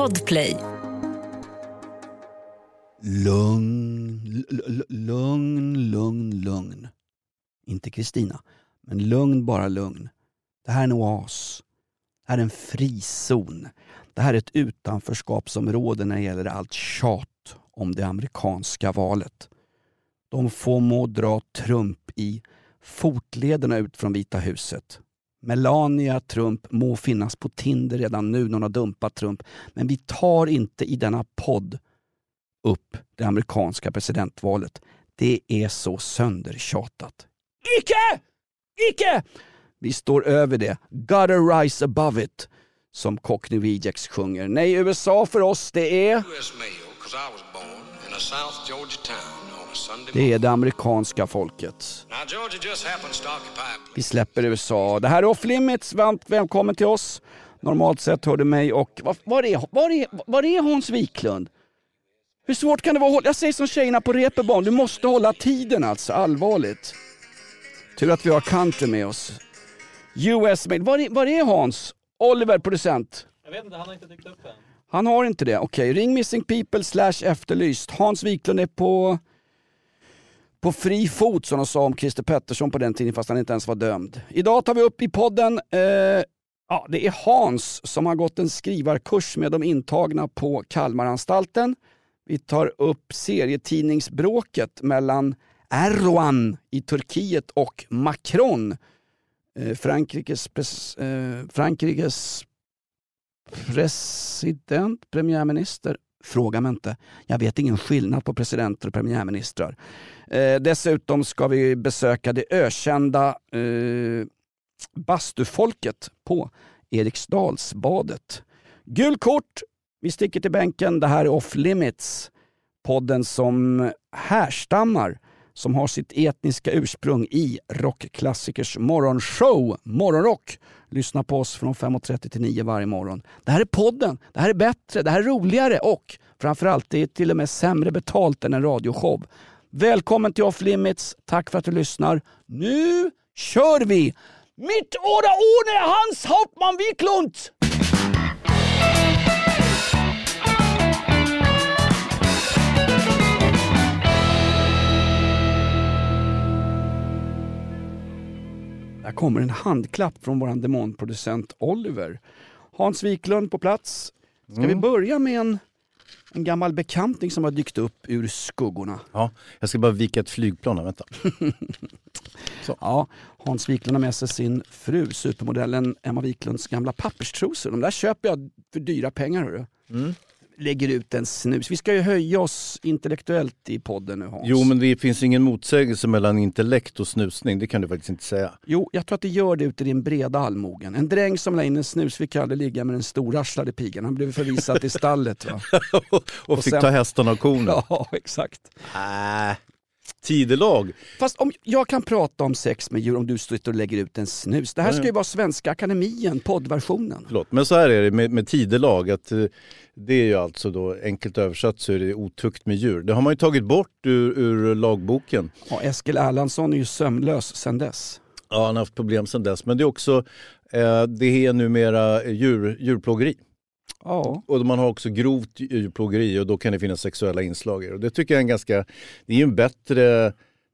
Podplay. Lugn, lugn, lugn, lugn. Inte Kristina, men lugn, bara lugn. Det här är en oas. Det här är en frizon. Det här är ett utanförskapsområde när det gäller allt tjat om det amerikanska valet. De får må dra Trump i fotlederna ut från Vita huset. Melania Trump må finnas på Tinder redan nu när hon har dumpat Trump. Men vi tar inte i denna podd upp det amerikanska presidentvalet. Det är så söndertjatat. Icke! Icke! Vi står över det. Gotta rise above it. Som Cockney Rejects sjunger. Nej, USA för oss det är... U.S. mail, det är det amerikanska folket. Vi släpper USA. Det här är Off Limits. Varmt välkommen till oss. Normalt sett hör du mig och... Var, var, är, var, är, var är Hans Wiklund? Hur svårt kan det vara att hålla... Jag säger som tjejerna på reeperbahn, du måste hålla tiden alltså, allvarligt. Tur att vi har country med oss. US Mail. Var är, var är Hans? Oliver, producent. Jag vet inte, han har inte dykt upp än. Han har inte det. Okej, ring Missing People slash efterlyst. Hans Wiklund är på, på fri fot som de sa om Christer Pettersson på den tiden fast han inte ens var dömd. Idag tar vi upp i podden, eh, ja det är Hans som har gått en skrivarkurs med de intagna på Kalmaranstalten. Vi tar upp serietidningsbråket mellan Erdogan i Turkiet och Macron, eh, Frankrikes, pres, eh, Frankrikes president, premiärminister? Fråga mig inte. Jag vet ingen skillnad på presidenter och premiärministrar. Eh, dessutom ska vi besöka det ökända eh, bastufolket på Eriksdalsbadet. Gul kort, vi sticker till bänken. Det här är Off Limits. Podden som härstammar, som har sitt etniska ursprung i rockklassikers morgonshow Morgonrock. Lyssna på oss från 5.30 till 9 varje morgon. Det här är podden, det här är bättre, det här är roligare och framförallt det är till och med sämre betalt än en radioshow. Välkommen till Off Limits, tack för att du lyssnar. Nu kör vi! Mitt åra ohne Hans Hauptmann Wiklund! Där kommer en handklapp från vår demonproducent Oliver. Hans Wiklund på plats. Ska vi börja med en, en gammal bekanting som har dykt upp ur skuggorna? Ja, jag ska bara vika ett flygplan här, vänta. Ja, Hans Wiklund har med sig sin fru, supermodellen Emma Wiklunds gamla papperstrosor. De där köper jag för dyra pengar. Hörru. Mm. Lägger ut en snus. Vi ska ju höja oss intellektuellt i podden nu Hans. Jo, men det finns ingen motsägelse mellan intellekt och snusning, det kan du faktiskt inte säga. Jo, jag tror att det gör det ute i din breda allmogen. En dräng som la in en snus fick aldrig ligga med den storarslade pigan. Han blev förvisad till stallet. Va? och, fick sen- ta hästarna och korna. Ja, exakt. Äh, tidelag. Fast om jag kan prata om sex med djur om du står och lägger ut en snus. Det här ska ju vara Svenska Akademien, poddversionen. Förlåt, men så här är det med, med tidelag, att eh, det är ju alltså då enkelt översatt så är det otukt med djur. Det har man ju tagit bort ur, ur lagboken. Ja, Eskil Erlandsson är ju sömnlös sen dess. Ja, han har haft problem sedan dess, men det är också, eh, det är numera djur, djurplågeri. Ja, Och man har också grovt djurplågeri och då kan det finnas sexuella inslag i det. Och det tycker jag är en ganska, det är ju en bättre,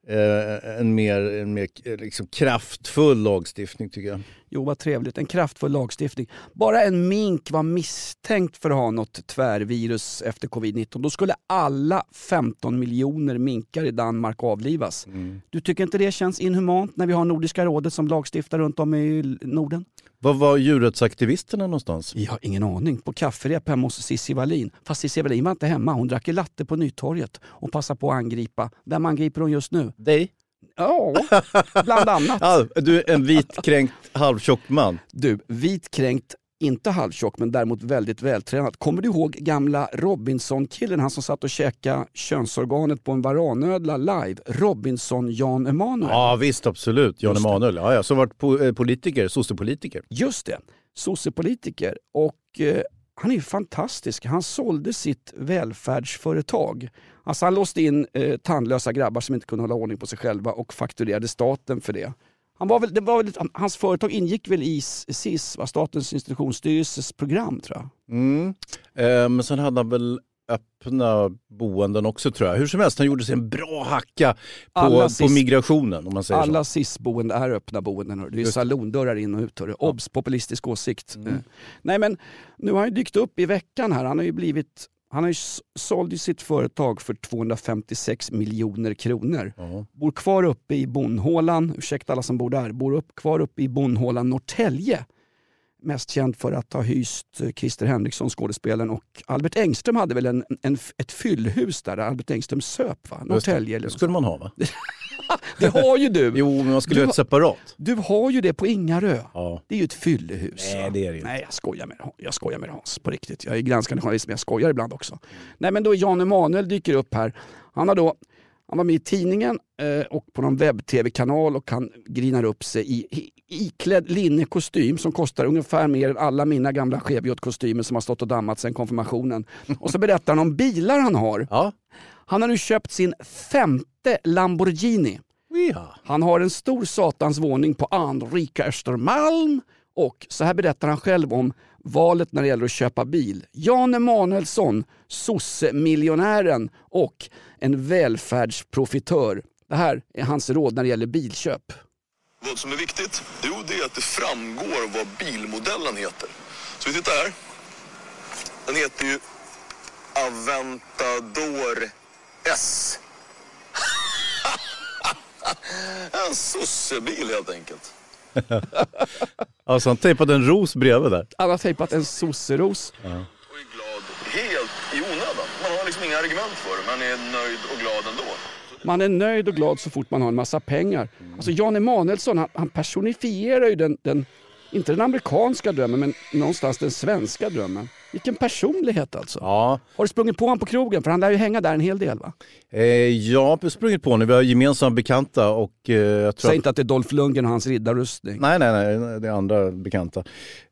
eh, en mer, en mer eh, liksom kraftfull lagstiftning tycker jag. Jo vad trevligt. En kraftfull lagstiftning. Bara en mink var misstänkt för att ha något tvärvirus efter covid-19. Då skulle alla 15 miljoner minkar i Danmark avlivas. Du tycker inte det känns inhumant när vi har Nordiska rådet som lagstiftar runt om i Norden? Var var djurrättsaktivisterna någonstans? Jag har ingen aning. På kafferep hemma hos Cissi Wallin. Fast Cissi Wallin var inte hemma. Hon drack latte på Nytorget och passade på att angripa. Vem angriper hon just nu? Dig? Ja, bland annat. Ja, du är en vit kränkt halvtjock man. Du, vitkränkt, inte halvtjock men däremot väldigt vältränad. Kommer du ihåg gamla Robinson-killen, han som satt och käkade könsorganet på en varanödla live? Robinson Jan Emanuel. Ja visst, absolut. Jan Just. Emanuel. Ja, ja. Som varit eh, politiker, sossepolitiker. Just det, sossepolitiker. Och eh, han är ju fantastisk. Han sålde sitt välfärdsföretag. Alltså han låste in eh, tandlösa grabbar som inte kunde hålla ordning på sig själva och fakturerade staten för det. Han var väl, det var väl, hans företag ingick väl i SIS, va? Statens institutionsstyrelses program tror jag. Mm. Eh, men sen hade han väl öppna boenden också tror jag. Hur som helst, han gjorde sig en bra hacka på, Alla på migrationen om man säger Alla. SIS-boenden är öppna boenden. hörru. Det är ju Just salondörrar in och ut. hörru. Obs! Populistisk åsikt. Mm. Eh, Nej men nu har han ju dykt upp i veckan här. Han har ju blivit han har ju s- sålt ju sitt företag för 256 miljoner kronor. Ja. Bor kvar uppe i Bondhålan, ursäkta alla som bor där, bor upp, kvar uppe i Bondhålan Norrtälje. Mest känd för att ha hyst Christer Henriksson, skådespelaren, och Albert Engström hade väl en, en, ett fyllhus där, där Albert Engström söp va? Norrtälje eller Det skulle man ha va? Det har ju du! Jo, men man skulle ha ett separat. Du har ju det på Ingarö. Ja. Det är ju ett fyllehus. Nej, va? det är det ju Nej, jag skojar med, jag skojar med Hans. På riktigt. Jag är granskande journalist men jag skojar ibland också. Nej men då Jan Emanuel dyker upp här. Han har då han var med i tidningen eh, och på någon webb-tv-kanal och han grinar upp sig i, i iklädd linnekostym som kostar ungefär mer än alla mina gamla Cheviolet-kostymer som har stått och dammat sedan konfirmationen. Och så berättar han om bilar han har. Ja. Han har nu köpt sin femte Lamborghini. ja. Han har en stor satans våning på anrika Östermalm och så här berättar han själv om valet när det gäller att köpa bil. Jan Emanuelsson, sosse-miljonären och en välfärdsprofitör. Det här är hans råd när det gäller bilköp. Vad som är viktigt? Jo, det är att det framgår vad bilmodellen heter. Så vi tittar här. Den heter ju Aventador S. en sossebil helt enkelt. Alltså han tejpade en ros bredvid där. Han har tejpat en sosseros. Och är glad helt i onödan. Man har liksom inga argument för det, men är nöjd och glad ändå. Man är nöjd och glad så fort man har en massa pengar. Alltså Jan Emanuelsson han, han personifierar ju den, den, inte den amerikanska drömmen, men någonstans den svenska drömmen. Vilken personlighet alltså. Ja, Har du sprungit på honom på krogen? För han lär ju hänga där en hel del va? eh, jag har sprungit på honom. Vi har gemensamma bekanta och eh, jag tror Säg att... inte att det är Dolph Lundgren och hans riddarrustning. Nej, nej, nej, det är andra bekanta.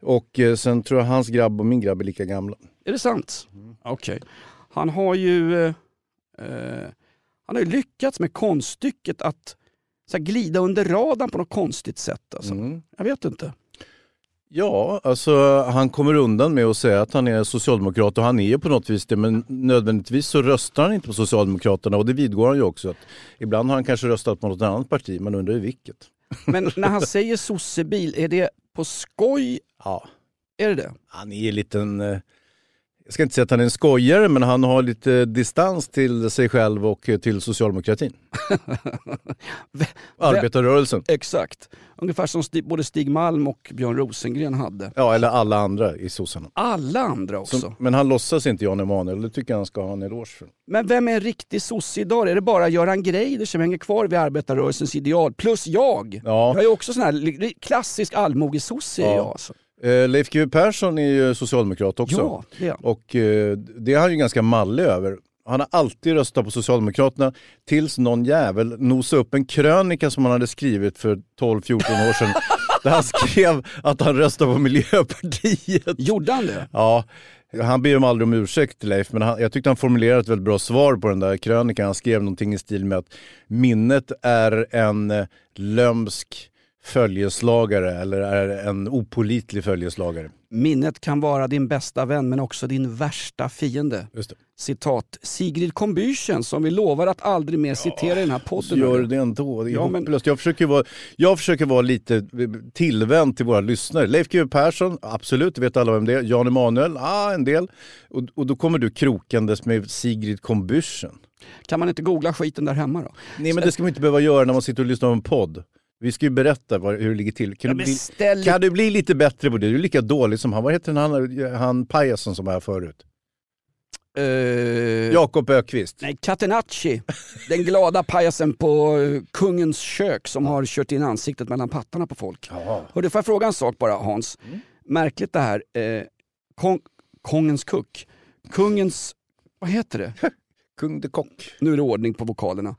Och eh, sen tror jag hans grabb och min grabb är lika gamla. Är det sant? Okej. Han har ju eh, eh, han har ju lyckats med konststycket att så här, glida under radarn på något konstigt sätt. Alltså. Mm. Jag vet inte. Ja, alltså han kommer undan med att säga att han är socialdemokrat och han är ju på något vis det, men nödvändigtvis så röstar han inte på Socialdemokraterna och det vidgår han ju också. Att ibland har han kanske röstat på något annat parti, man undrar i vilket. Men när han säger sossebil, är det på skoj? Ja, Är det det? han är en liten, eh, jag ska inte säga att han är en skojare, men han har lite distans till sig själv och till socialdemokratin. Arbetarrörelsen. Exakt. Ungefär som både Stig Malm och Björn Rosengren hade. Ja, eller alla andra i sossarna. Alla andra också. Som- Men han låtsas inte Jan Emanuel, det tycker jag han ska ha en eloge för. Men vem är en riktig sosse idag? Är det bara Göran Greider som hänger kvar vid arbetarrörelsens ideal? Plus jag! Ja. Jag är också sån här klassisk allmogesosse. Ja. jag, alltså. Eh, Leif GW Persson är ju socialdemokrat också. Ja, det är. Och eh, det är han ju ganska mallig över. Han har alltid röstat på Socialdemokraterna tills någon jävel nosade upp en krönika som han hade skrivit för 12-14 år sedan. där han skrev att han röstar på Miljöpartiet. Gjorde han det? Ja, han ber om aldrig om ursäkt Leif, men han, jag tyckte han formulerade ett väldigt bra svar på den där krönikan. Han skrev någonting i stil med att minnet är en eh, lömsk följeslagare eller är en opolitlig följeslagare. Minnet kan vara din bästa vän men också din värsta fiende. Citat Sigrid Combüchen som vi lovar att aldrig mer citera i den här podden. gör det ändå. Det är Ja, men-. Jag, försöker vara, jag försöker vara lite tillvänd till våra lyssnare. Leif GW Persson, absolut, vet alla vem det är. Jan Emanuel, ah, en del. Och, och då kommer du krokandes med Sigrid Combüchen. Kan man inte googla skiten där hemma då? Nej men det ska man inte behöva göra när man sitter och lyssnar på en podd. Vi ska ju berätta vad, hur det ligger till. Kan, Ja, du bli, ställ kan du bli lite bättre på det? Du är lika dålig som han. Vad heter han, han, pajasen som var här förut? Eh, Jakob Ökvist. Nej, Catenacci. Den glada pajasen på eh, kungens kök som har kört in ansiktet mellan pattarna på folk. Ja. Hörde, får jag fråga en sak bara Hans? Märkligt det här. Eh, kong, kongens kuck. Kungens, vad heter det? Kung de Kock. Nu är det ordning på vokalerna.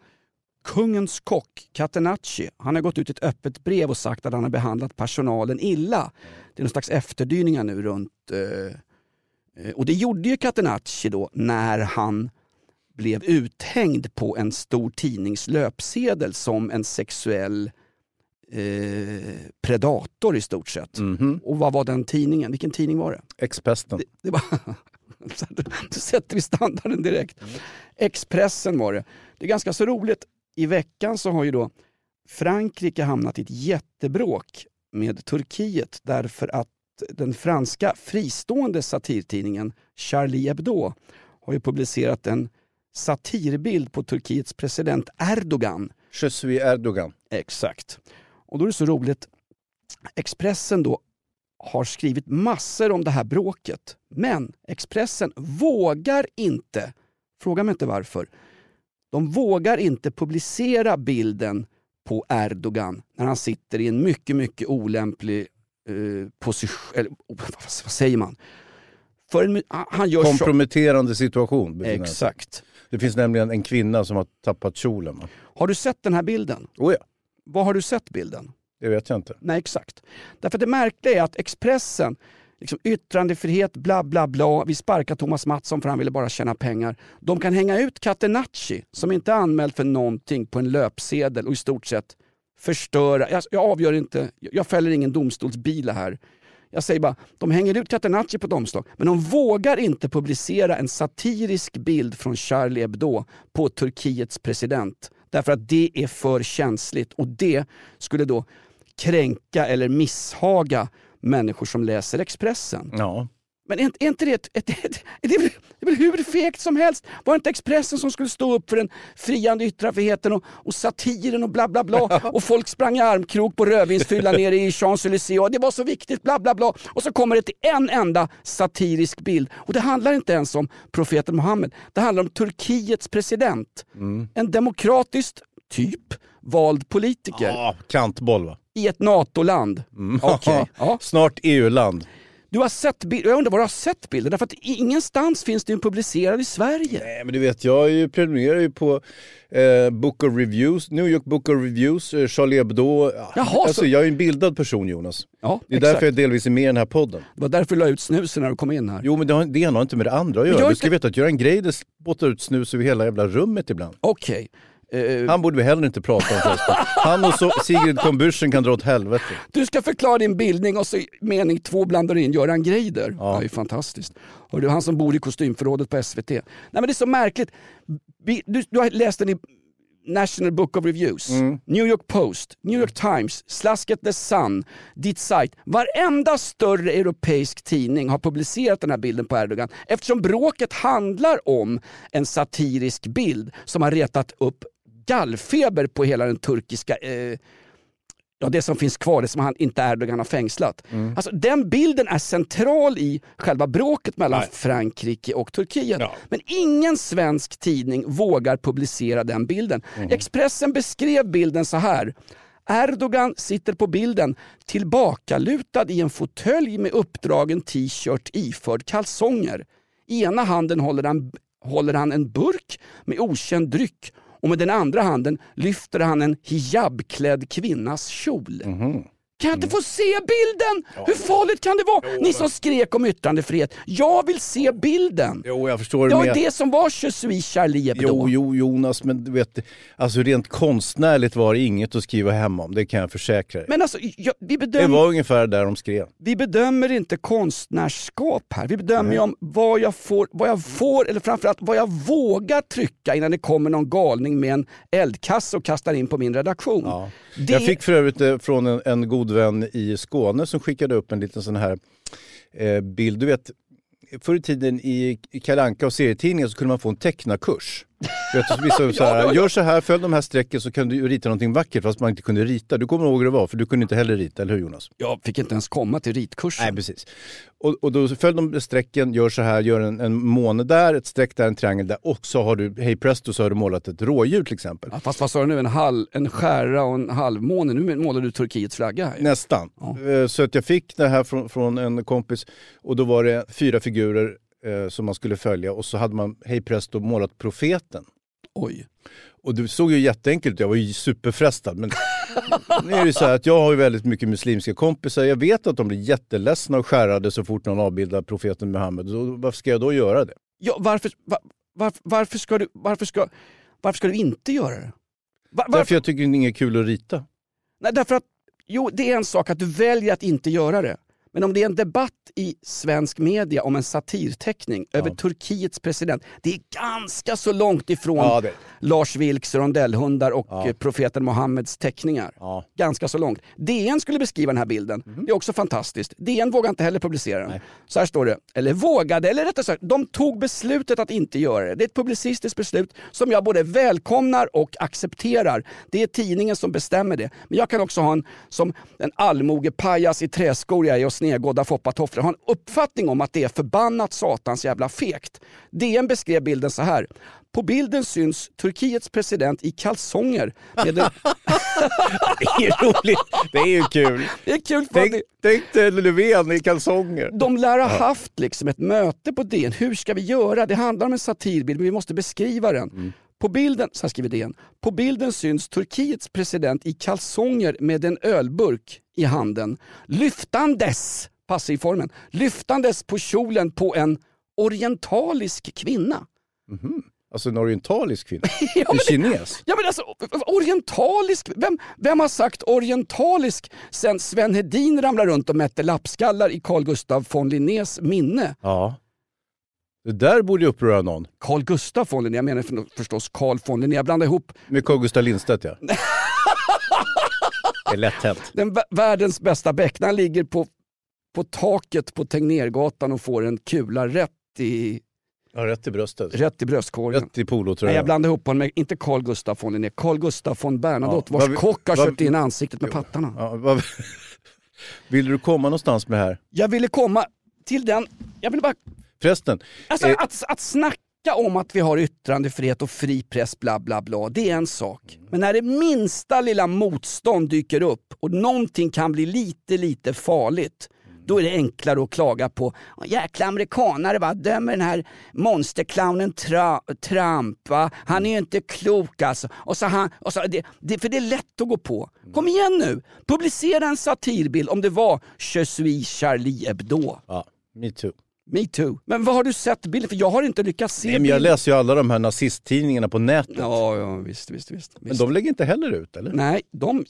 Kungens kock, Catenacci, han har gått ut i ett öppet brev och sagt att han har behandlat personalen illa. Det är någon slags efterdyningar nu runt... Eh, eh, och det gjorde ju Catenacci då när han blev uthängd på en stor tidnings löpsedel som en sexuell eh, predator i stort sett. Mhm. Och vad var den tidningen? Vilken tidning var det? Expesten. Det, det var, du sätter vi standarden direkt. Expressen var det. Det är ganska så roligt. I veckan så har ju då Frankrike hamnat i ett jättebråk med Turkiet därför att den franska fristående satirtidningen Charlie Hebdo har ju publicerat en satirbild på Turkiets president Erdogan. Je suis Erdogan. Exakt. Och då är det så roligt. Expressen då har skrivit massor om det här bråket. Men Expressen vågar inte, fråga mig inte varför, de vågar inte publicera bilden på Erdogan när han sitter i en mycket, mycket olämplig eh, position, eller oh, vad, säger man? För en, han gör Komprometterande situation. Exakt. Det finns nämligen en kvinna som har tappat kjolen. Har du sett den här bilden? Oh ja, Var har du sett bilden? det vet jag inte. Nej, exakt. Därför det märkliga är att Expressen, liksom yttrandefrihet, bla bla bla, vi sparkar Thomas Mattsson för han ville bara tjäna pengar. De kan hänga ut Catenacci som inte är anmäld för någonting på en löpsedel och i stort sett förstöra. Jag, jag avgör inte, jag fäller ingen domstolsbila här. Jag säger bara, de hänger ut Catenacci på ett omslag, men de vågar inte publicera en satirisk bild från Charlie Hebdo på Turkiets president. Därför att det är för känsligt och det skulle då kränka eller misshaga människor som läser Expressen. Ja. Men är inte, är inte det ett, ett, ett, det, är väl, hur fegt som helst? Var det inte Expressen som skulle stå upp för den friande yttrandefriheten och, och satiren och bla bla bla och folk sprang i armkrok på rödvinsfyllan nere i Champs-Élysées och det var så viktigt bla bla bla och så kommer det till en enda satirisk bild och det handlar inte ens om profeten Muhammed. Det handlar om Turkiets president. En demokratiskt, typ, vald politiker ja, kantboll va? I ett NATO-land. Mm. Okej, ja. Snart EU-land. Du har sett bilder, jag undrar var du har sett bilden? Därför att ingenstans finns den publicerad i Sverige. Nej men du vet, jag ju, prenumererar ju på eh, Book of Reviews, New York Book of Reviews, eh, Charlie Hebdo. Ja. Jaha, alltså, så- jag är en bildad person Jonas. Ja, Det är exakt. därför jag delvis är med i den här podden. Det var därför du la ut snusen när du kom in här. Jo men det, har, det ena har inte med det andra att göra. jag Du ska inte- veta att Göran Greider spottar ut snus över hela jävla rummet ibland. Okej. Eh, Han borde vi heller inte prata om förresten. Han och så, Sigrid Combüchen kan dra åt helvete. du ska förklara din bildning och så mening två blandar du in Göran Greider. Ja. Det är ju fantastiskt. Och du, han som bor i kostymförrådet på SVT. Nej men det är så märkligt. Du, du har läst den i National Book of Reviews, New York Post, New York Times, Slasket The Sun, Ditt Site. Varenda större europeisk tidning har publicerat den här bilden på Erdogan eftersom bråket handlar om en satirisk bild som har retat upp gallfeber på hela den turkiska eh, ja, det som finns kvar, det som han, inte Erdogan har fängslat. Alltså, den bilden är central i själva bråket mellan Nej. Frankrike och Turkiet. Ja. Men ingen svensk tidning vågar publicera den bilden. Expressen beskrev bilden så här. Erdogan sitter på bilden tillbakalutad i en fåtölj med uppdragen t-shirt iförd kalsonger. I ena handen håller han, håller han en burk med okänd dryck och med den andra handen lyfter han en hijabklädd kvinnas kjol. Mhm. Kan jag inte få se bilden? Hur farligt kan det vara? Ni som skrek om yttrandefrihet. Jag vill se bilden. Jo jag förstår Det det var med. det som var Je suis Charlie Hebdo. Jo, jo Jonas, men du vet, alltså rent konstnärligt var det inget att skriva hem om, det kan jag försäkra dig. Men alltså, jag, vi, Det bedöm, var ungefär där de skrev. vi bedömer inte konstnärskap här. Vi bedömer ju om vad jag, får, vad jag får, eller framförallt vad jag vågar trycka innan det kommer någon galning med en eldkasse och kastar in på min redaktion. Ja. Det- Jag fick för övrigt eh, från en, en god vän i Skåne som skickade upp en liten sån här eh, bild. Du vet, förr i tiden i i Kalle Anka och serietidningar så kunde man få en tecknarkurs. Vet, vissa så här. Gör så här, följ de här strecken så kan du rita någonting vackert fast man inte kunde rita. Du kommer ihåg hur det var, för du kunde inte heller rita, eller hur Jonas? Jag fick inte ens komma till ritkursen. Nej, precis. Och, och då följ de strecken, gör så här, gör en, en måne där, ett streck där, en triangel där och så har du, hej presto, så har du målat ett rådjur till exempel. Ja, fast vad sa du nu? En, halv, en skära och en halvmåne. Nu målar du Turkiets flagga här. Nästan. Ja. Eh, Så att jag fick det här från, från en kompis och då var det fyra figurer eh, som man skulle följa och så hade man, hej presto, målat profeten. Oj. Och det såg ju jätteenkelt ut, jag var ju superfrestad. Men nu är det så här att jag har ju väldigt mycket muslimska kompisar. Jag vet att de blir jätteledsna och skärrade så fort någon avbildar profeten Muhammed. Så varför ska jag då göra det? Ja, varför, var, varför, varför, ska du, varför, ska, varför ska du inte göra det? Va- varför? Därför jag tycker det är inget kul att rita. Nej, därför att Jo, det är en sak att du väljer att inte göra det. Men om det är en debatt i svensk media om en satirteckning över Turkiets president. Det är ganska så långt ifrån Ja, det- Lars Vilks rondellhundar och Ja. eh, profeten Mohammeds teckningar. Ja. Ganska så långt. DN skulle beskriva den här bilden. Det är också fantastiskt. DN vågar inte heller publicera den. Nej. Så här står det, eller vågade, eller rättare sagt, de tog beslutet att inte göra det. Det är ett publicistiskt beslut som jag både välkomnar och accepterar. Det är tidningen som bestämmer det. Men jag kan också ha en, som en allmogepajas i träskor jag är och snedgådda foppatofflor, ha en uppfattning om att det är förbannat satans jävla fegt. DN beskrev bilden så här. På bilden syns Turkiets president i kalsonger. Med en, Det är roligt. Det är ju kul. det är kul Tänk, det, tänk dig Löfven i kalsonger. De lär ha haft liksom ett möte på DN. Hur ska vi göra? Det handlar om en satirbild men vi måste beskriva den. På bilden, så här skriver DN, på bilden syns Turkiets president i kalsonger med en ölburk i handen. Lyftandes, passivformen, lyftandes på kjolen på en orientalisk kvinna. Alltså en orientalisk kvinna. Ja, En kines. Ja men alltså orientalisk, vem, vem har sagt orientalisk sen Sven Hedin ramlade runt och mätte lappskallar i Carl Gustaf von Linnés minne? Ja. Det där borde ju uppröra någon. Carl Gustaf von Linné, jag menar för- förstås Carl von Linné, jag blandar ihop Med Carl Gustaf Lindstedt ja. Det är lätt hänt. den vä- världens bästa han ligger på, på taket på Tegnérgatan och får en kula rätt i, Ja, rätt i bröstet. rätt i bröstkorgen. Rätt i polo tror Nej, jag. blandar ihop honom med, inte Carl Gustaf von Linné, Carl Gustaf von Bernadotte Ja, vars vad- kock har vad- kört in ansiktet med pattarna. Ja, vad... Vill du komma någonstans med det här? Jag ville komma till den, jag ville bara Förresten, Alltså Eh. att, att snacka om att vi har yttrandefrihet och fri press bla bla bla, det är en sak. Men när det minsta lilla motstånd dyker upp och någonting kan bli lite, lite farligt. Då är det enklare att klaga på "Åh, jäkla amerikanare va, dömer den här monsterclownen tra, Trump va, han är ju inte klok alltså. Och så han, och så, det, det, för det är lätt att gå på. Kom igen nu, publicera en satirbild om det var Je suis Charlie Hebdo. ja, me too. Me too. Men vad har du sett bilden? För jag har inte lyckats se Nej, men jag bilden. läser ju alla de här nazisttidningarna på nätet. Ja, ja visst, visst, visst. Men de lägger inte heller ut eller? Nej, de...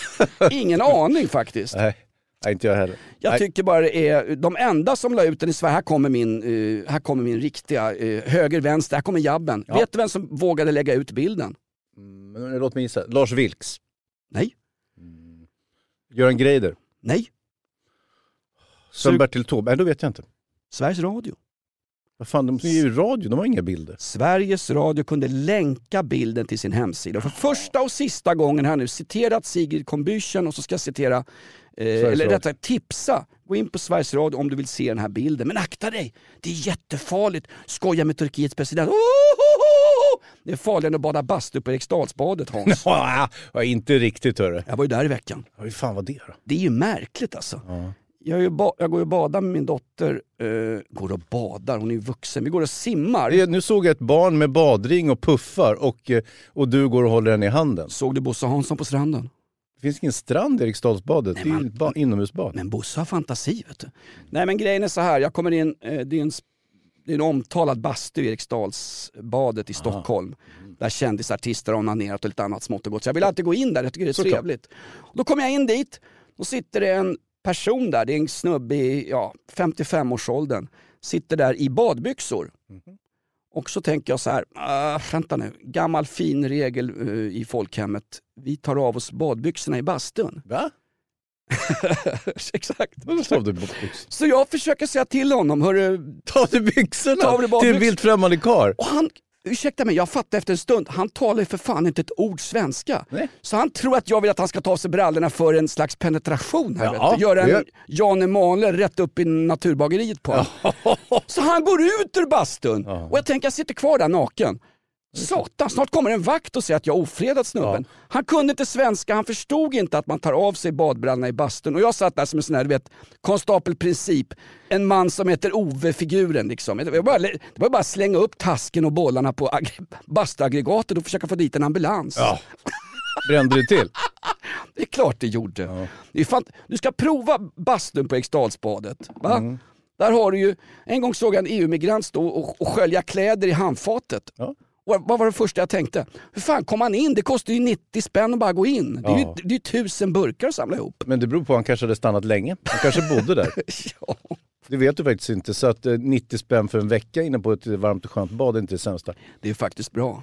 Ingen aning faktiskt. Nej. Nej, inte jag heller. Jag Nej. tycker bara det är de enda som la ut den i Sverige, här kommer min, eh, här kommer min riktiga uh, höger, vänster, här kommer jabben. Ja. Vet du vem som vågade lägga ut bilden? Men låt mig gissa. Lars Vilks. Nej, Göran Greider. nej. Sven-Bertil Taube. Nej, då vet jag inte. Sveriges Radio. Vad fan, de är ju radio, de har inga bilder. Sveriges Radio kunde länka bilden till sin hemsida. För första och sista gången jag nu citerat Sigrid Combüchen och så ska jag citera, eh, eller rättare tipsa. Gå in på Sveriges Radio om du vill se den här bilden. Men akta dig, det är jättefarligt. Skoja med Turkiets president. Oh, oh, oh, oh. Det är farligare än att bada bastu på Eriksdalsbadet Hans. Ja, ja, inte riktigt hörru. Jag var ju där i veckan. Ja, hur fan var det då? Det är ju märkligt alltså. Jag, jag går och badar med min dotter. Eh, går och badar, hon är ju vuxen. Vi går och simmar. Det- Nu såg jag ett barn med badring och puffar och, eh, och du går och håller den i handen. Såg du Bosse Hansson på stranden? Det finns ingen strand i Eriksdalsbadet, det är ju man- ett ba- inomhusbad. Men Bosse har fantasi vet du. Nej men grejen är så här, jag kommer in, eh, det är en, det är en omtalad bastu i Eriksdalsbadet i Stockholm. Där kändisartister har onanerat och lite annat smått och gott. Så jag vill alltid gå in där, jag tycker det är Såklart. trevligt. Då kommer jag in dit, då sitter det en person där, det är en snubbe i ja, 55-årsåldern. Sitter där i badbyxor. Och så tänker jag så här, ah, vänta nu, gammal fin regel eh, i folkhemmet. Vi tar av oss badbyxorna i bastun. Va? Exakt. Så jag försöker säga till honom, hörru, Ta av dig byxorna Ta av dig till en vilt främmande karl. och han, ursäkta mig, jag fattar efter en stund, han talar ju för fan inte ett ord svenska. Nej. Så han tror att jag vill att han ska ta av sig brallorna för en slags penetration här. Ja, vet du. Göra en Jan Emanuel rätt upp i naturbageriet på honom. Så han går ut ur bastun Ja. och jag tänker jag sitter kvar där naken. Satan, snart kommer en vakt och säger att jag ofredat snubben. Han kunde inte svenska, han förstod inte att man tar av sig badbrallorna i bastun. Och jag satt där som en sån här, du vet, konstapelprincip. En man som heter Ove-figuren liksom. Det var, bara, det var bara att slänga upp tasken och bollarna på ag- bastuaggregatet och försöka få dit en ambulans. Ja. Brände det till? Det är klart det gjorde. Det fan, du ska prova bastun på Eriksdalsbadet. Va? Mm. Där har du ju, en gång såg jag en EU-migrant stå och, och skölja kläder i handfatet. Ja. Vad var det första jag tänkte? Hur fan kom han in? Det kostar ju 90 spänn att bara gå in. Det är ju Ja. det är ju tusen burkar att samla ihop. Men det beror på, han kanske hade stannat länge. Han kanske bodde där. Ja. Det vet du faktiskt inte. Så att eh, 90 spänn för en vecka inne på ett varmt och skönt bad är inte det sämsta. Det är faktiskt bra.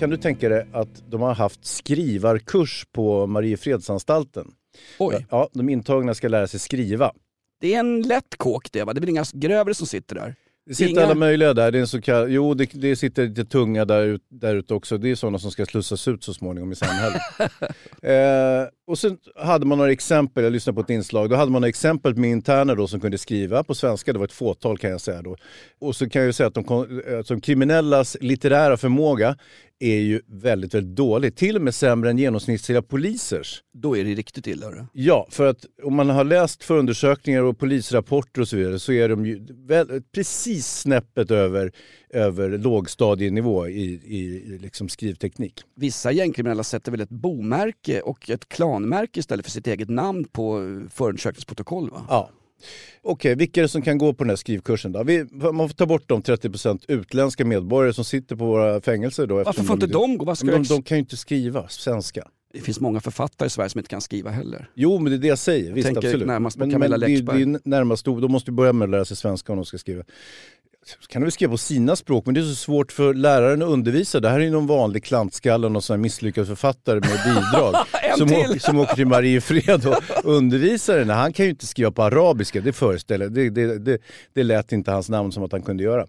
Kan du tänka dig att de har haft skrivarkurs på Mariefredsanstalten? Oj, Ja, de intagna ska lära sig skriva. det är en lätt kåk det va? Det är väl inga grövre som sitter där? Det sitter Inga- alla möjliga där. Det är en så kallad, jo, det, det sitter lite tunga där, där ute också. Det är sådana som ska slussas ut så småningom i samhället. eh, och sen hade man några exempel, jag lyssnade på ett inslag, då hade man några exempel med interner då som kunde skriva på svenska, det var ett fåtal kan jag säga då. Och så kan jag ju säga att de, eh, som kriminellas litterära förmåga är ju väldigt, väldigt dålig. Till och med sämre än genomsnittliga polisers. Då är det riktigt illa. hörru. Ja, för att om man har läst förundersökningar och polisrapporter och så vidare så är de ju väl, precis snäppet över, över lågstadienivå i, i, liksom skrivteknik. Vissa gängkriminella sätter väl ett bomärke och ett klanmärke istället för sitt eget namn på förundersökningsprotokoll va? Ja. Okej, vilka är det som kan gå på den här skrivkursen då? Vi, man får ta bort de 30% utländska medborgare som sitter på våra fängelser då. Varför får inte de gå? Vad de, de kan ju inte skriva svenska. Det finns många författare i Sverige som inte kan skriva heller. Jo, men det är det jag säger. Visst, tänker absolut. närmast på men, Camilla men det, Läckberg. det är närmast, de måste ju börja med att lära sig svenska om de ska skriva. Kan de väl skriva på sina språk, men det är så svårt för läraren att undervisa. Det här är ju någon vanlig klantskalle, någon sån här misslyckad författare med bidrag. Som, åker, som åker till Mariefred och undervisar henne. Han kan ju inte skriva på arabiska, det föreställer det, det, det, det lät inte hans namn som att han kunde göra.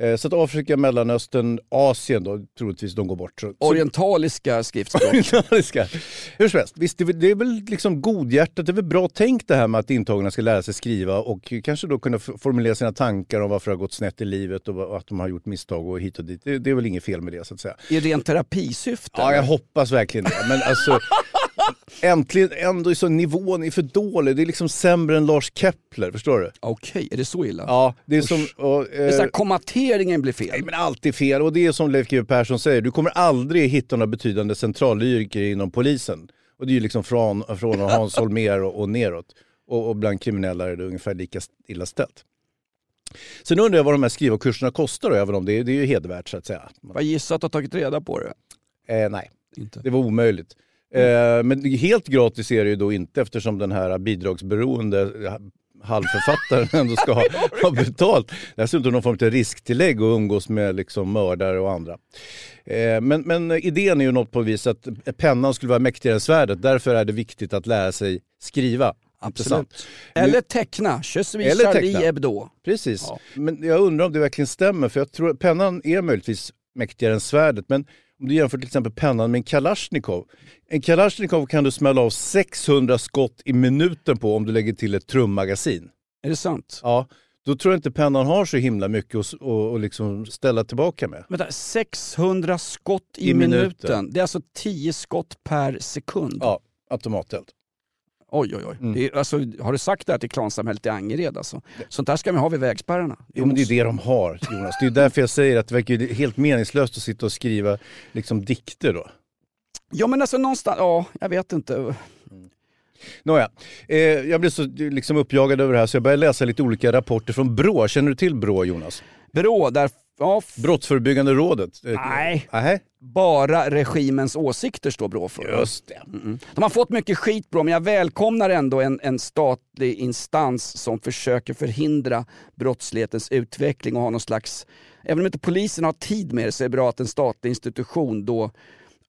Eh, Så att Afrika, Mellanöstern, Asien då, troligtvis de går bort. Så, Orientaliska skriftspråk. Orientaliska. Hur som helst, visst det är, väl- liksom godhjärtat, det är väl bra tänkt det här med att intagna ska lära sig skriva och kanske då kunna formulera sina tankar om varför det har gått snett i livet och att de har gjort misstag och hit och dit. Det, det är väl inget fel med det så att säga. I ren terapisyfte? Ja, jag hoppas verkligen det. Men alltså, äntligen ändå så nivån är för dålig. Det är liksom sämre än Lars Kepler, förstår du? Okej, är det så illa? Ja, det är som... Och, Det är så här, eh, kommateringen blir fel. Nej men allt är fel och det är som Leif GW Persson säger, du kommer aldrig hitta några betydande centralyrker inom polisen. Och det är ju liksom från, från Hans Holmér och, och neråt. Och, och bland kriminella är det ungefär lika illa ställt. Sen undrar jag vad de här skrivarkurserna kostar då, även om det, är- det är ju hedervärt så att säga. Jag gissar att du har tagit reda på det. Eh, nej, Inte. det var omöjligt. Eh, men helt gratis är det ju då inte eftersom den här bidragsberoende halvförfattaren ändå ska ha, ha betalt. Dessutom någon form av risktillägg och umgås med liksom mördare och andra. Eh, men, men idén är ju något på vis att pennan skulle vara mäktigare än svärdet. Därför är det viktigt att lära sig skriva. Intressant. Eller teckna, Je suis Eller Charlie teckna. Hebdo. Precis. Ja. Men jag undrar om det verkligen stämmer, för jag tror att pennan är möjligtvis mäktigare än svärdet. Men om du jämför till exempel pennan med en Kalashnikov. En Kalashnikov kan du smälla av 600 skott i minuten på om du lägger till ett trummagasin. Är det sant? Ja, då tror jag inte pennan har så himla mycket att att- att liksom ställa tillbaka med. Vänta, 600 skott i, I minuten. minuten. Det är alltså 10 skott per sekund. Ja, automateld. Oj, oj, oj. Mm. Det är, alltså, har du sagt det här till klansamhället i Angered? Alltså? Sånt där ska vi ha vid vägspärrarna. Jo men det är det de har Jonas. Det är därför jag säger att det verkar helt meningslöst att sitta och skriva liksom dikter då. Ja men alltså någonstans, ja jag vet inte. Nåja, eh, jag blev så liksom uppjagad över det här så jag började läsa lite olika rapporter från BRÅ. Känner du till BRÅ Jonas? Brå, där, ja, Brottsförebyggande rådet? Eh, Nej. Nej. bara regimens åsikter står Brå för. Just det. Mm. De har fått mycket skit Brå, men jag välkomnar ändå en, en statlig instans som försöker förhindra brottslighetens utveckling och ha någon slags, även om inte polisen har tid med det så är det bra att en statlig institution då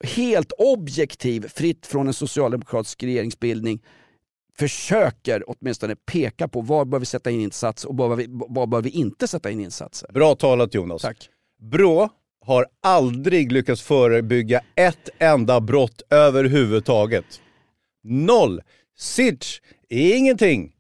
helt objektiv, fritt från en socialdemokratisk regeringsbildning försöker åtminstone peka på var bör vi sätta in insatser och var bör vi, var bör vi inte sätta in insatser. Bra talat Jonas. Tack. BRÅ har aldrig lyckats förebygga ett enda brott överhuvudtaget. Noll. Sitch. Ingenting.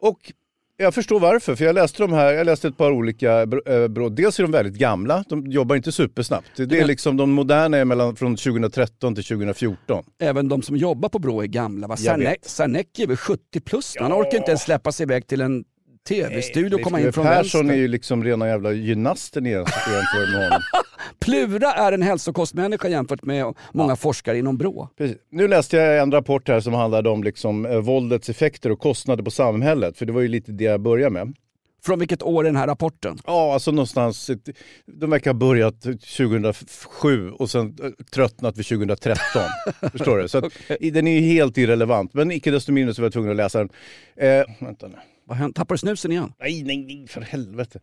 Och jag förstår varför, för jag läste de här, jag läste ett par olika eh, brott. Dels är de väldigt gamla, de jobbar inte supersnabbt. Det är liksom de moderna är mellan från 2013 till 2014. Även de som jobbar på Brå är gamla. Va? Sarnek är väl 70 plus? Han orkar inte ens släppa sig iväg till en tv-studio och komma in från Persson vänster. är ju liksom rena jävla gymnasten i jämfört med honom. Plura är en hälsokostmänniska jämfört med många forskare inom Brå. Precis. Nu läste jag en rapport här som handlade om liksom, eh, våldets effekter och kostnader på samhället. För det var ju lite det jag började med. Från vilket år är den här rapporten? Ja, alltså någonstans, ett- de verkar ha börjat 2007 och sen eh, tröttnat vid 2013. Förstår du? Så att, i- den är ju helt irrelevant. Men icke desto mindre så var jag tvungen att läsa den. Eh, vänta nu. Vad hände? Tappar du snusen igen? Nej, nej, nej, för helvete.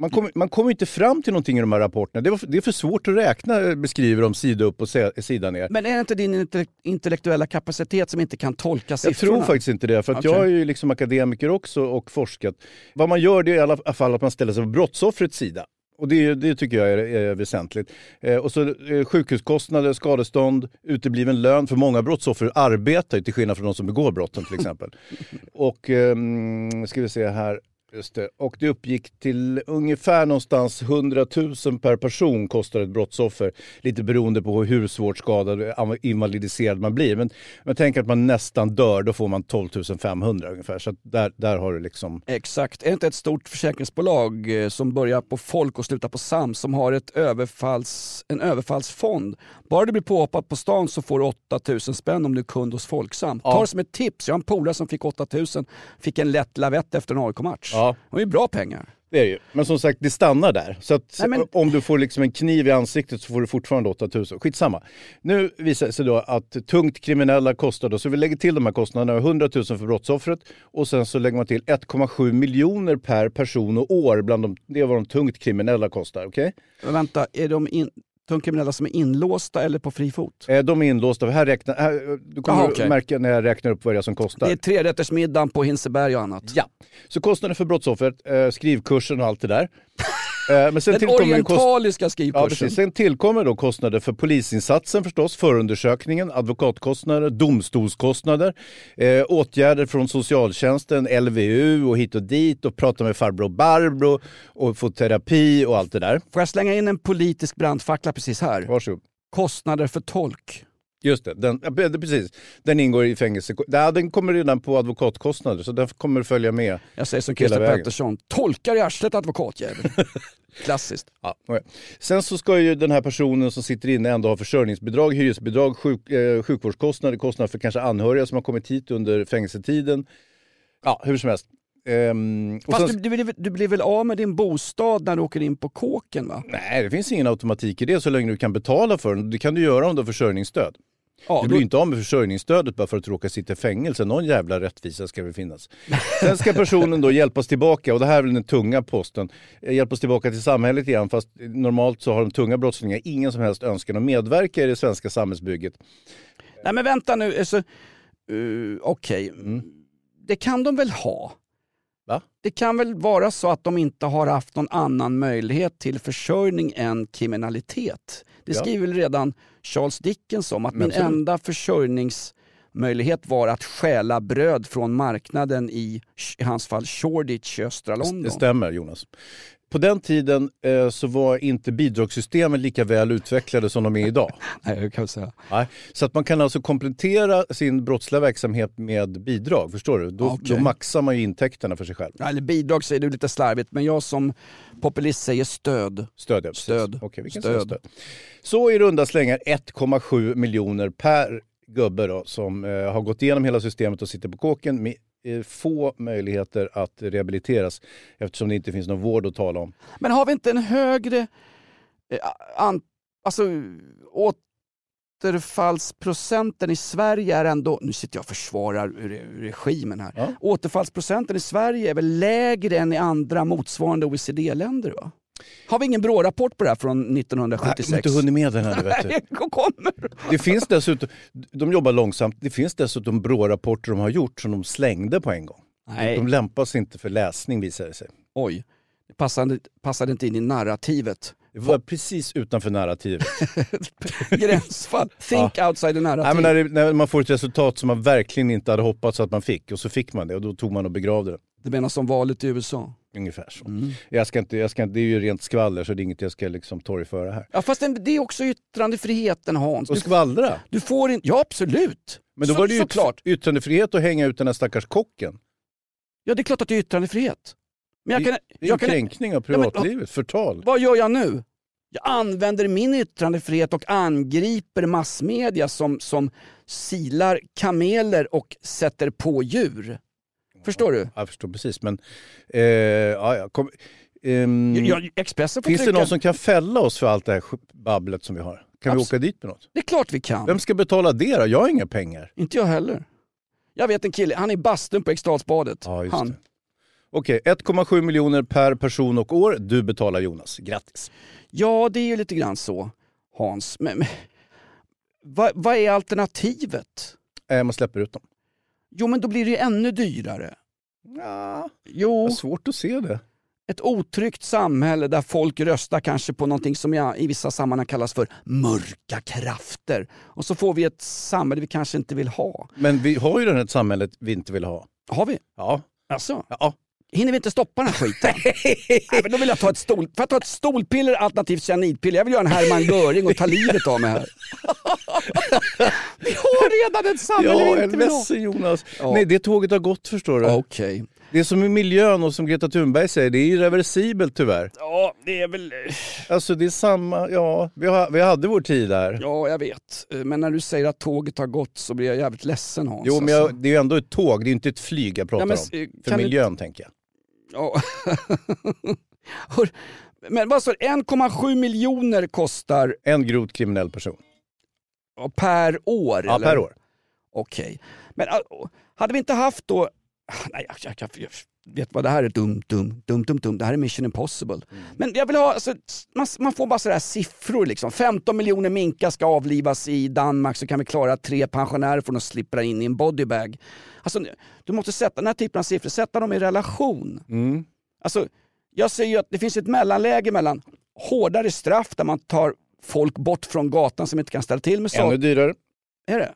Man kommer, man kommer inte fram till någonting i de här rapporterna. Det, var, det är för svårt att räkna, eh, beskriver de sida upp och se- sida ner. Men är det inte din inte- intellektuella kapacitet som inte kan tolka Jag siffrorna? tror faktiskt inte det, för Okej. jag är ju liksom akademiker också och forskat. Vad man gör det är i alla fall att man ställer sig på brottsoffrets sida. Och det, det tycker jag är, är väsentligt. Eh, och så eh, sjukhuskostnader, skadestånd, utebliven lön. För många brottsoffer arbetar ju till skillnad från de som begår brotten till exempel. och ehm, ska vi se här. Just det. Och det uppgick till ungefär någonstans 100 000 per person kostar ett brottsoffer. Lite beroende på hur svårt skadad och invalidiserad man blir. Men, men tänk att man nästan dör, då får man 12 500 ungefär. Så där, där har du liksom... Exakt. Är det inte ett stort försäkringsbolag eh, som börjar på Folk och slutar på Sam som har ett överfalls, en överfallsfond? Bara du blir påhoppad på stan så får du 8000 spänn om du är kund hos Folksam. Ja. Ta det som ett tips. Jag har en polare som fick 8000, fick en lätt lavett efter en AIK-match. Ja. Det var ju bra pengar. Det är det ju. Men som sagt, det stannar där. Så att Nej, men- om du får liksom en kniv i ansiktet så får du fortfarande 8000. Skitsamma. Nu visar det sig då att tungt kriminella kostar då, så vi lägger till de här kostnaderna, 100 000 för brottsoffret och sen så lägger man till 1,7 miljoner per person och år. Bland de, det är vad de tungt kriminella kostar. okej? Men vänta, är de in, tungkriminella som är inlåsta eller på fri fot? Eh, De är inlåsta. Här räknar, här, du kommer att okej. märka när jag räknar upp vad det är som kostar. Det är trerättersmiddagen på Hinseberg och annat. Ja, så kostnaden för brottsoffret, eh, skrivkursen och allt det där. Eh, men sen Den kost- orientaliska Ja, skrivkursen. precis. Sen tillkommer då kostnader för polisinsatsen förstås, förundersökningen, advokatkostnader, domstolskostnader, eh, åtgärder från socialtjänsten, LVU och hit och dit och prata med farbror Barbro och få terapi och allt det där. Får jag slänga in en politisk brandfackla precis här? Varsågod. Kostnader för tolk. Just det, den, ja, precis. Den ingår i fängelse. Ja, den kommer redan på advokatkostnader så den kommer följa med. Jag säger som Christer. Pettersson, tolkar i arslet advokatjävel. Klassiskt. Ja. Sen så ska ju den här personen som sitter inne ändå ha försörjningsbidrag, hyresbidrag, sjuk, eh, sjukvårdskostnader, kostnader för kanske anhöriga som har kommit hit under fängelsetiden. Ja, hur som helst. Ehm, Fast sen, du, du, du blir väl av med din bostad när du åker in på kåken va? Nej, det finns ingen automatik i det så länge du kan betala för den. Det kan du göra om du har försörjningsstöd. Ja, du då- blir ju inte av med försörjningsstödet bara för att du råkar sitta i fängelse. Någon jävla rättvisa ska väl finnas. Sen ska personen då hjälpas tillbaka, och det här är väl den tunga posten, eh, hjälpas tillbaka till samhället igen. Fast normalt så har de tunga brottslingar ingen som helst önskan att medverka i det svenska samhällsbygget. Nej men vänta nu, alltså, uh, okej. Det kan de väl ha? Va? Det kan väl vara så att de inte har haft någon annan möjlighet till försörjning än kriminalitet. Det Ja. skriver väl redan Charles Dickens om, att Men min absolut. enda försörjningsmöjlighet var att stjäla bröd från marknaden i, i hans fall, Shoreditch i östra London. Det stämmer Jonas. På den tiden eh, så var inte bidragssystemen lika väl utvecklade som de är idag. Nej, jag kan säga. Nej. Så att man kan alltså komplettera sin brottsliga verksamhet med bidrag, förstår du? Då, Okej. då maxar man ju intäkterna för sig själv. Eller bidrag säger du lite slarvigt, men jag som populist säger stöd. Stöd, ja. Stöd. Okej, vi kan Stöd. stöd. Så i runda slängar 1,7 miljoner per gubbe då, som eh, har gått igenom hela systemet och sitter på kåken med få möjligheter att rehabiliteras eftersom det inte finns någon vård att tala om. Men har vi inte en högre eh, an, alltså, återfallsprocenten i Sverige är ändå, nu sitter jag och försvarar re- regimen här, Ja. återfallsprocenten i Sverige är väl lägre än i andra motsvarande OECD-länder va? Har vi ingen BRÅ-rapport på det här från Nej, 1976? de har inte hunnit med den här, vet du. Nej, kommer. Det finns dessutom, de jobbar långsamt, det finns dessutom BRÅ-rapporter de har gjort som de slängde på en gång. Nej. De lämpar sig inte för läsning visar det sig. Oj, det passade, passade inte in i narrativet. Det var precis utanför narrativet. Gränsfall. Think outside the narrative. Nej, när, det, när man får ett resultat som man verkligen inte hade hoppats att man fick och så fick man det och då tog man och begravde det. Det menar som valet i USA. Ungefär så. Mm. Jag ska inte, jag ska det är ju rent skvaller så det är inget jag ska liksom torgföra här. Ja, fast det är också yttrandefriheten Hans. Och Du, skvallra? du får inte... Ja, absolut. Men då Så- var det ju såklart. yttrandefrihet att hänga ut den här stackars kocken. Ja, det är klart att det är yttrandefrihet. Men jag kan, Det är jag kan, kränkning av men- privatlivet, förtal. vad gör jag nu? Jag använder min yttrandefrihet och angriper massmedia som, som silar kameler och sätter på djur. Förstår du? Jag förstår precis men... Eh, ja, ja, kom, ehm, Jag, Expressen får finns det trycka. någon som kan fälla oss för allt det här babblet som vi har? Kan vi Abs- åka dit med något? Det är klart vi kan. Vem ska betala det då? Jag har inga pengar. Inte jag heller. Jag vet en kille, han är i bastun på Eriksdalsbadet. Ja, han. det. Okej, 1,7 miljoner per person och år. Du betalar Jonas. Grattis. Ja, det är ju lite grann så, Hans. Men, men, vad, vad är alternativet? Eh, man släpper ut dem. Jo, men då blir det ju ännu dyrare. Ja, Jo, det är svårt att se det. ett otryggt samhälle där folk röstar kanske på någonting som jag, i vissa sammanhang kallas för mörka krafter. Och så får vi ett samhälle vi kanske inte vill ha. Men vi har ju det här samhället vi inte vill ha. Har vi? Ja. Alltså, ja. Hinner vi inte stoppa den här skiten? Nej, men då vill jag ta ett, stol, får jag ta ett stolpiller alternativt cyanidpiller. Jag vill göra en Hermann Göring och ta livet av mig här. vi har redan ett samhälle Ja, vi inte vill ha. Jonas. Ja. Nej, det tåget har gått förstår du. Okej. Det är som i miljön och som Greta Thunberg säger, det är irreversibelt tyvärr. Ja, det är väl... Alltså det är samma, ja, vi, har, vi hade vår tid där. Ja, jag vet. Men när du säger att tåget har gått så blir jag jävligt ledsen Hans. Jo, men alltså. jag, det är ju ändå ett tåg, det är inte ett flyg jag pratar Ja, men, om. eh, För kan du- miljön tänker jag. Ja. Men vad du? 1,7 miljoner kostar En grovt kriminell person. per år? Ja, eller? per år. Okej. Men äh, hade vi inte haft då... Nej, jag, jag, jag, vet vad det här är. Dum, dum, dum, dum, dum. Det här är mission impossible. Mm. Men jag vill ha... Alltså, man, man får bara sådär siffror liksom. 15 miljoner minkar ska avlivas i Danmark så kan vi klara att tre pensionärer får de slippa in i en bodybag. Alltså, du måste sätta den här typen av siffror, sätta dem i relation. Mm. Alltså, jag säger ju att det finns ett mellanläge mellan hårdare straff där man tar folk bort från gatan som inte kan ställa till med Ännu saker. dyrare. Är det?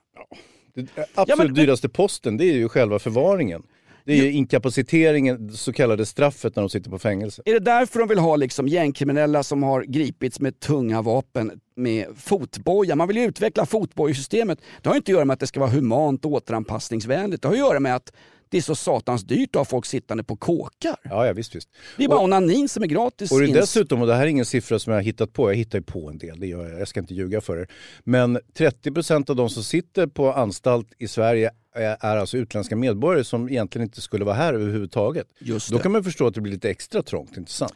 Det absolut men- dyraste posten, det är ju själva förvaringen. Det är ju inkapaciteringen, det så kallade straffet när de sitter på fängelse. Är det därför de vill ha liksom gängkriminella som har gripits med tunga vapen med fotboja? Man vill ju utveckla fotbojesystemet. Det har ju inte att göra med att det ska vara humant och återanpassningsvänligt. Det har att göra med att det är så satans dyrt att ha folk sittande på kåkar. Ja, ja visst, visst. Det är bara Och- onanin som är gratis. Och det är dessutom, och det här är ingen siffra som jag har hittat på, jag hittar ju på en del, det gör jag, jag ska inte ljuga för er. Men 30% av de som sitter på anstalt i Sverige är, alltså utländska medborgare som egentligen inte skulle vara här överhuvudtaget. Just Då kan man förstå att det blir lite extra trångt, inte sant?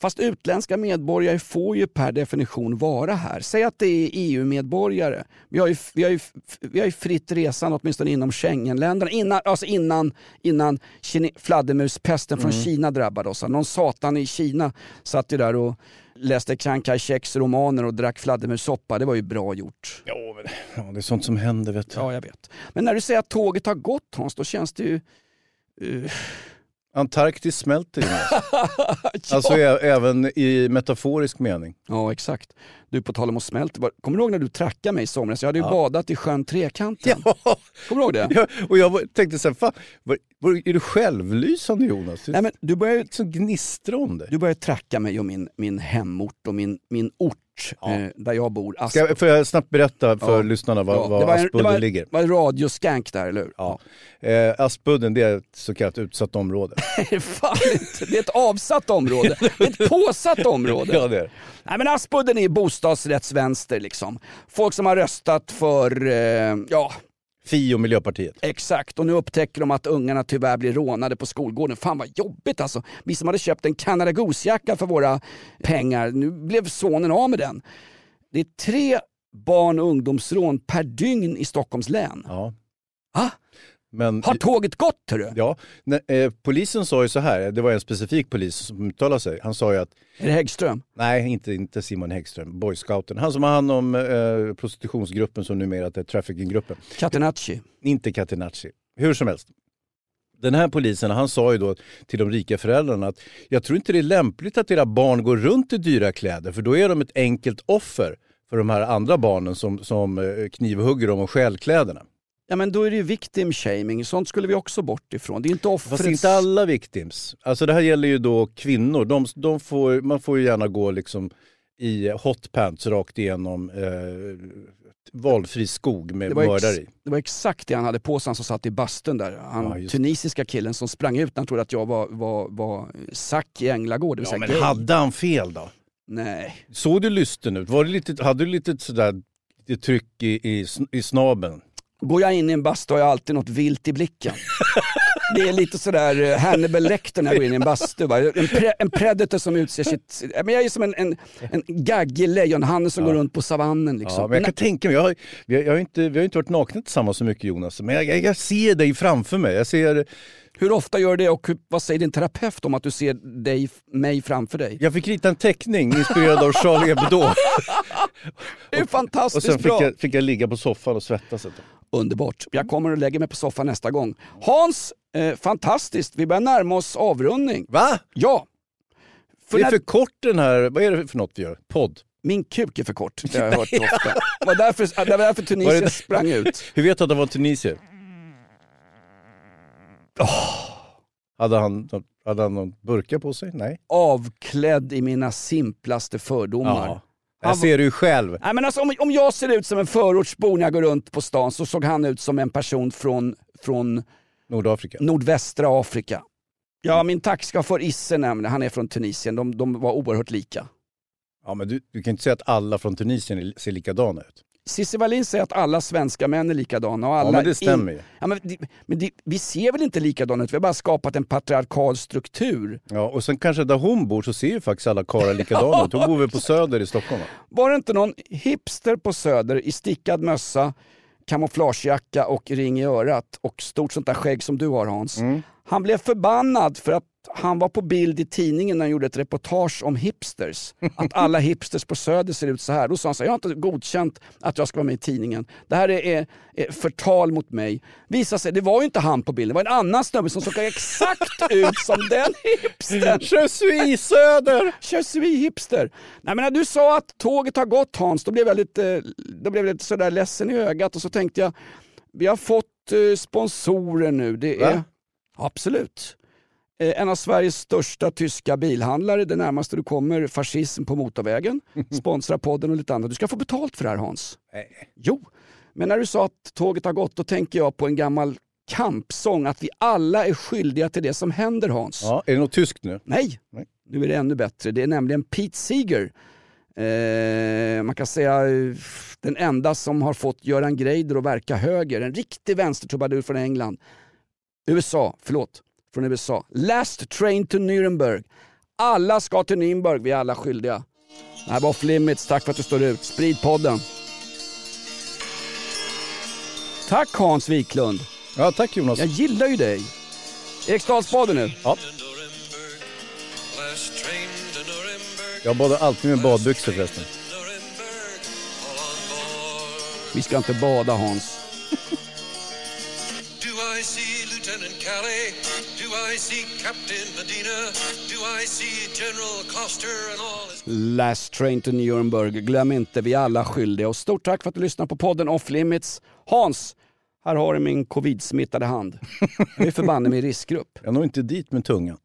Fast utländska medborgare får ju per definition vara här. Säg att det är EU-medborgare. Vi har ju, vi har ju, vi har ju fritt resande åtminstone inom Schengenländerna. Innan, alltså innan, innan kine, fladdermuspesten från Kina drabbade oss. Någon satan i Kina satt ju där och läste Chiang Kai-sheks romaner och drack fladdermussoppa. Det var ju bra gjort. Ja, men, ja, det är sånt som händer vet du. Ja, jag vet. Men när du säger att tåget har gått Hans, då känns det ju... eh, Antarktis smälter ju. ja. Alltså även i metaforisk mening. Ja, exakt. Du, på tal om att smälta. Kommer du ihåg när du trackade mig i somras? Jag hade ju Ja. badat i sjön Trekanten. Ja, Kommer du ihåg det? ja, och jag tänkte så här, fan, var, var, är du självlysande Jonas? Du Nej, men du börjar ju så gnistrar om det. du börjar tracka mig om min, min hemort och min, min ort Ja. eh, där jag bor. Asp- Ska får jag snabbt berätta för Ja. lyssnarna var, Ja, var det var en- det Aspudden var- ligger? var en radioskank där, eller hur? Ja. Eh, Aspudden det är ett så kallat utsatt område. Fan inte. Det är ett avsatt område. Ett påsatt område. ja, det är. Nej men Aspudden är bostadsrättsvänster liksom. Folk som har röstat för, eh, ja Fi och Miljöpartiet. exakt. Och nu upptäcker de att ungarna tyvärr blir rånade på skolgården. Fan vad jobbigt alltså. Vi som hade köpt en Canada Goose-jacka för våra pengar, nu blev sonen av med den. Det är tre barn och ungdomsrån per dygn i Stockholms län. Ja. Ah, Men, har tåget gått hörru? ja, när, eh, polisen sa ju så här, det var en specifik polis som uttalade sig. Han sa ju att, Är det Häggström? nej inte, inte Simon Häggström, boyscouten. Han som har hand om eh, prostitutionsgruppen som numera är traffickinggruppen. Catenacci? Inte Catenacci. Hur som helst. Den här polisen han sa ju då till de rika föräldrarna att jag tror inte det är lämpligt att era barn går runt i dyra kläder för då är de ett enkelt offer för de här andra barnen som, som eh, knivhugger dem och stjäl kläderna. Ja men då är det ju victim shaming, sånt skulle vi också bort ifrån. Det är inte offrets... Fast inte alla victims. Alltså det här gäller ju då kvinnor. De, de får, man får ju gärna gå liksom i hotpants rakt igenom eh, valfri skog med mördare i. det var exakt det han hade på sig, han som satt i bastun där. Han Ja, tunisiska killen som sprang ut när han trodde att jag var, var, var Zack i Änglagård. Ja, men gay. hade han fel då? Nej. Såg du lysten ut? Var det lite, hade du lite sådär lite tryck i, i, i snabeln? Går jag in i en bastu har jag alltid något vilt i blicken. Det är lite sådär eh, Hannibal Lecter när jag går in i en bastu. Va? En, pre, en predator som utser sitt... Men jag är som en, en, en gaggig lejonhanne som Ja. går runt på savannen. Liksom. Ja, men jag kan tänka mig, jag har, vi, har, jag har inte, vi har inte varit nakna tillsammans så mycket Jonas, men jag, jag, jag ser dig framför mig. Jag ser, Hur ofta gör du det och vad säger din terapeut om att du ser dig, mig framför dig? jag fick rita en teckning inspirerad av Charlie Hebdo Det är och fantastiskt sen fick bra. jag, fick jag ligga på soffan och svettas. ett tag. Underbart. Jag kommer och lägger mig på soffan nästa gång. Hans, eh, fantastiskt. Vi börjar närma oss avrundning. Va? Ja. För det är när, för kort den här, vad är det för något vi gör? Podd? Min kuk är för kort, det har jag hört ofta. Det var därför, det var därför Var Tunisien det- sprang ut. Hur vet du att det var tunisier? Hade, han, hade han någon burka på sig? Nej. Avklädd i mina simplaste fördomar. Ja. Jag ser du själv. Nej, men alltså, om, om jag ser ut som en förortsbo när jag går runt på stan så såg han ut som en person från, från Nordafrika. nordvästra Afrika. Ja, min taxichaufför Isse nämnde, han är från Tunisien, de, de var oerhört lika. Ja, men du, du kan inte säga att alla från Tunisien ser likadana ut. Cissi Wallin säger att alla svenska män är likadana. Och alla Ja, men det stämmer ju. Ja, men det, men det, vi ser väl inte likadana ut, vi har bara skapat en patriarkal struktur. Ja, och sen kanske där hon bor så ser ju faktiskt alla karlar likadana ut. Hon bor väl på Söder i Stockholm va? Var det inte någon hipster på Söder i stickad mössa, kamouflagejacka och ring i örat och stort sånt där skägg som du har Hans. Mm. Han blev förbannad för att han var på bild i tidningen när han gjorde ett reportage om hipsters. Att alla hipsters på Söder ser ut så här. Då sa han så här, jag har inte godkänt att jag ska vara med i tidningen. Det här är, är, förtal mot mig. Visade sig, det var ju inte han på bilden, det var en annan snubbe som såg exakt ut som den hipstern. Je suis Söder! Je suis hipster. Nej, men när du sa att tåget har gått Hans, då blev jag lite, då blev jag lite sådär ledsen i ögat och så tänkte jag, vi har fått eh, sponsorer nu. Det är, Va? Absolut. Eh, en av Sveriges största tyska bilhandlare, det närmaste du kommer fascism på motorvägen, sponsrar podden och lite annat. Du ska få betalt för det här Hans. Nej. Jo, men när du sa att tåget har gått, då tänker jag på en gammal kampsång, att vi alla är skyldiga till det som händer Hans. Ja, är det något tyskt nu? Nej. Nej. nu är det ännu bättre. Det är nämligen Pete Seeger. Eh, man kan säga eh, den enda som har fått Göran Greider att verka höger. En riktig vänstertrubadur från England. USA, förlåt, från USA. Last train to Nuremberg. Alla ska till Nürnberg, vi är alla skyldiga. Det här var Off Limits, tack för att du står ut. Sprid podden. Tack Hans Wiklund. Ja, tack Jonas. Jag gillar ju dig. Eriksdalsbaden nu. Ja. Jag badar alltid med badbyxor förresten. Vi ska inte bada Hans. Lieutenant Calais? Do I see Captain Medina? Do I see General Coster and all his... Last train to Nürnberg. Glöm inte, vi är alla skyldiga. Och stort tack för att du lyssnar på podden Off Limits. Hans, här har du min covid-smittade hand. Jag är mig i riskgrupp. Jag når inte dit med tungan.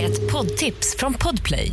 Ett poddtips från Podplay.